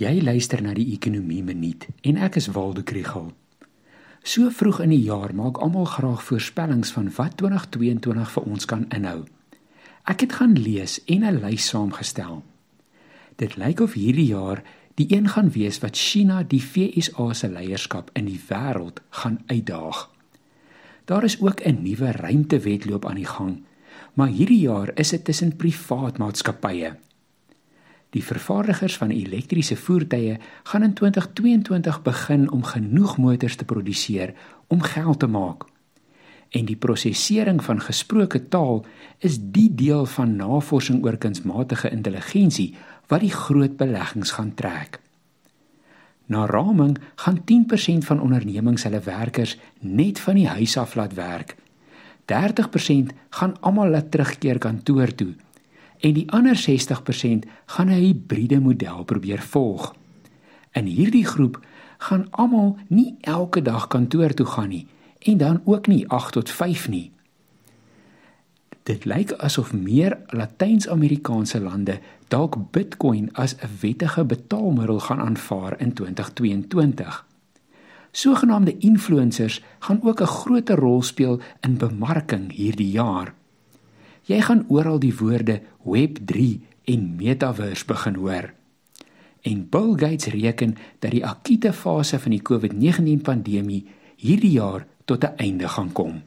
Jy luister na die Ekonomie Minuut en ek is Waldo Krugel. So vroeg in die jaar maak almal graag voorspellings van wat 2022 vir ons kan inhou. Ek het gaan lees en 'n lys saamgestel. Dit lyk of hierdie jaar die een gaan wees wat China die VSA se leierskap in die wêreld gaan uitdaag. Daar is ook 'n nuwe ruimtewetloop aan die gang, maar hierdie jaar is dit tussen privaat maatskappye Die vervaardigers van elektriese voertuie gaan in 2022 begin om genoeg motors te produseer om geld te maak. En die prosesering van gesproke taal is die deel van navorsing oor kunsmatige intelligensie wat die groot beleggings gaan trek. Na raming gaan 10% van ondernemings hulle werkers net van die huis af laat werk. 30% gaan almal laat terugkeer kantoor toe en die ander 60% gaan 'n hibriede model probeer volg. In hierdie groep gaan almal nie elke dag kantoor toe gaan nie en dan ook nie 8 tot 5 nie. Dit lyk asof meer Latyns-Amerikaanse lande dalk Bitcoin as 'n wettige betaalmiddel gaan aanvaar in 2022. Sogenaamde influencers gaan ook 'n groot rol speel in bemarking hierdie jaar. Jy gaan oral die woorde Web3 en Metaverse begin hoor. En Bill Gates reken dat die akute fase van die COVID-19 pandemie hierdie jaar tot 'n einde gaan kom.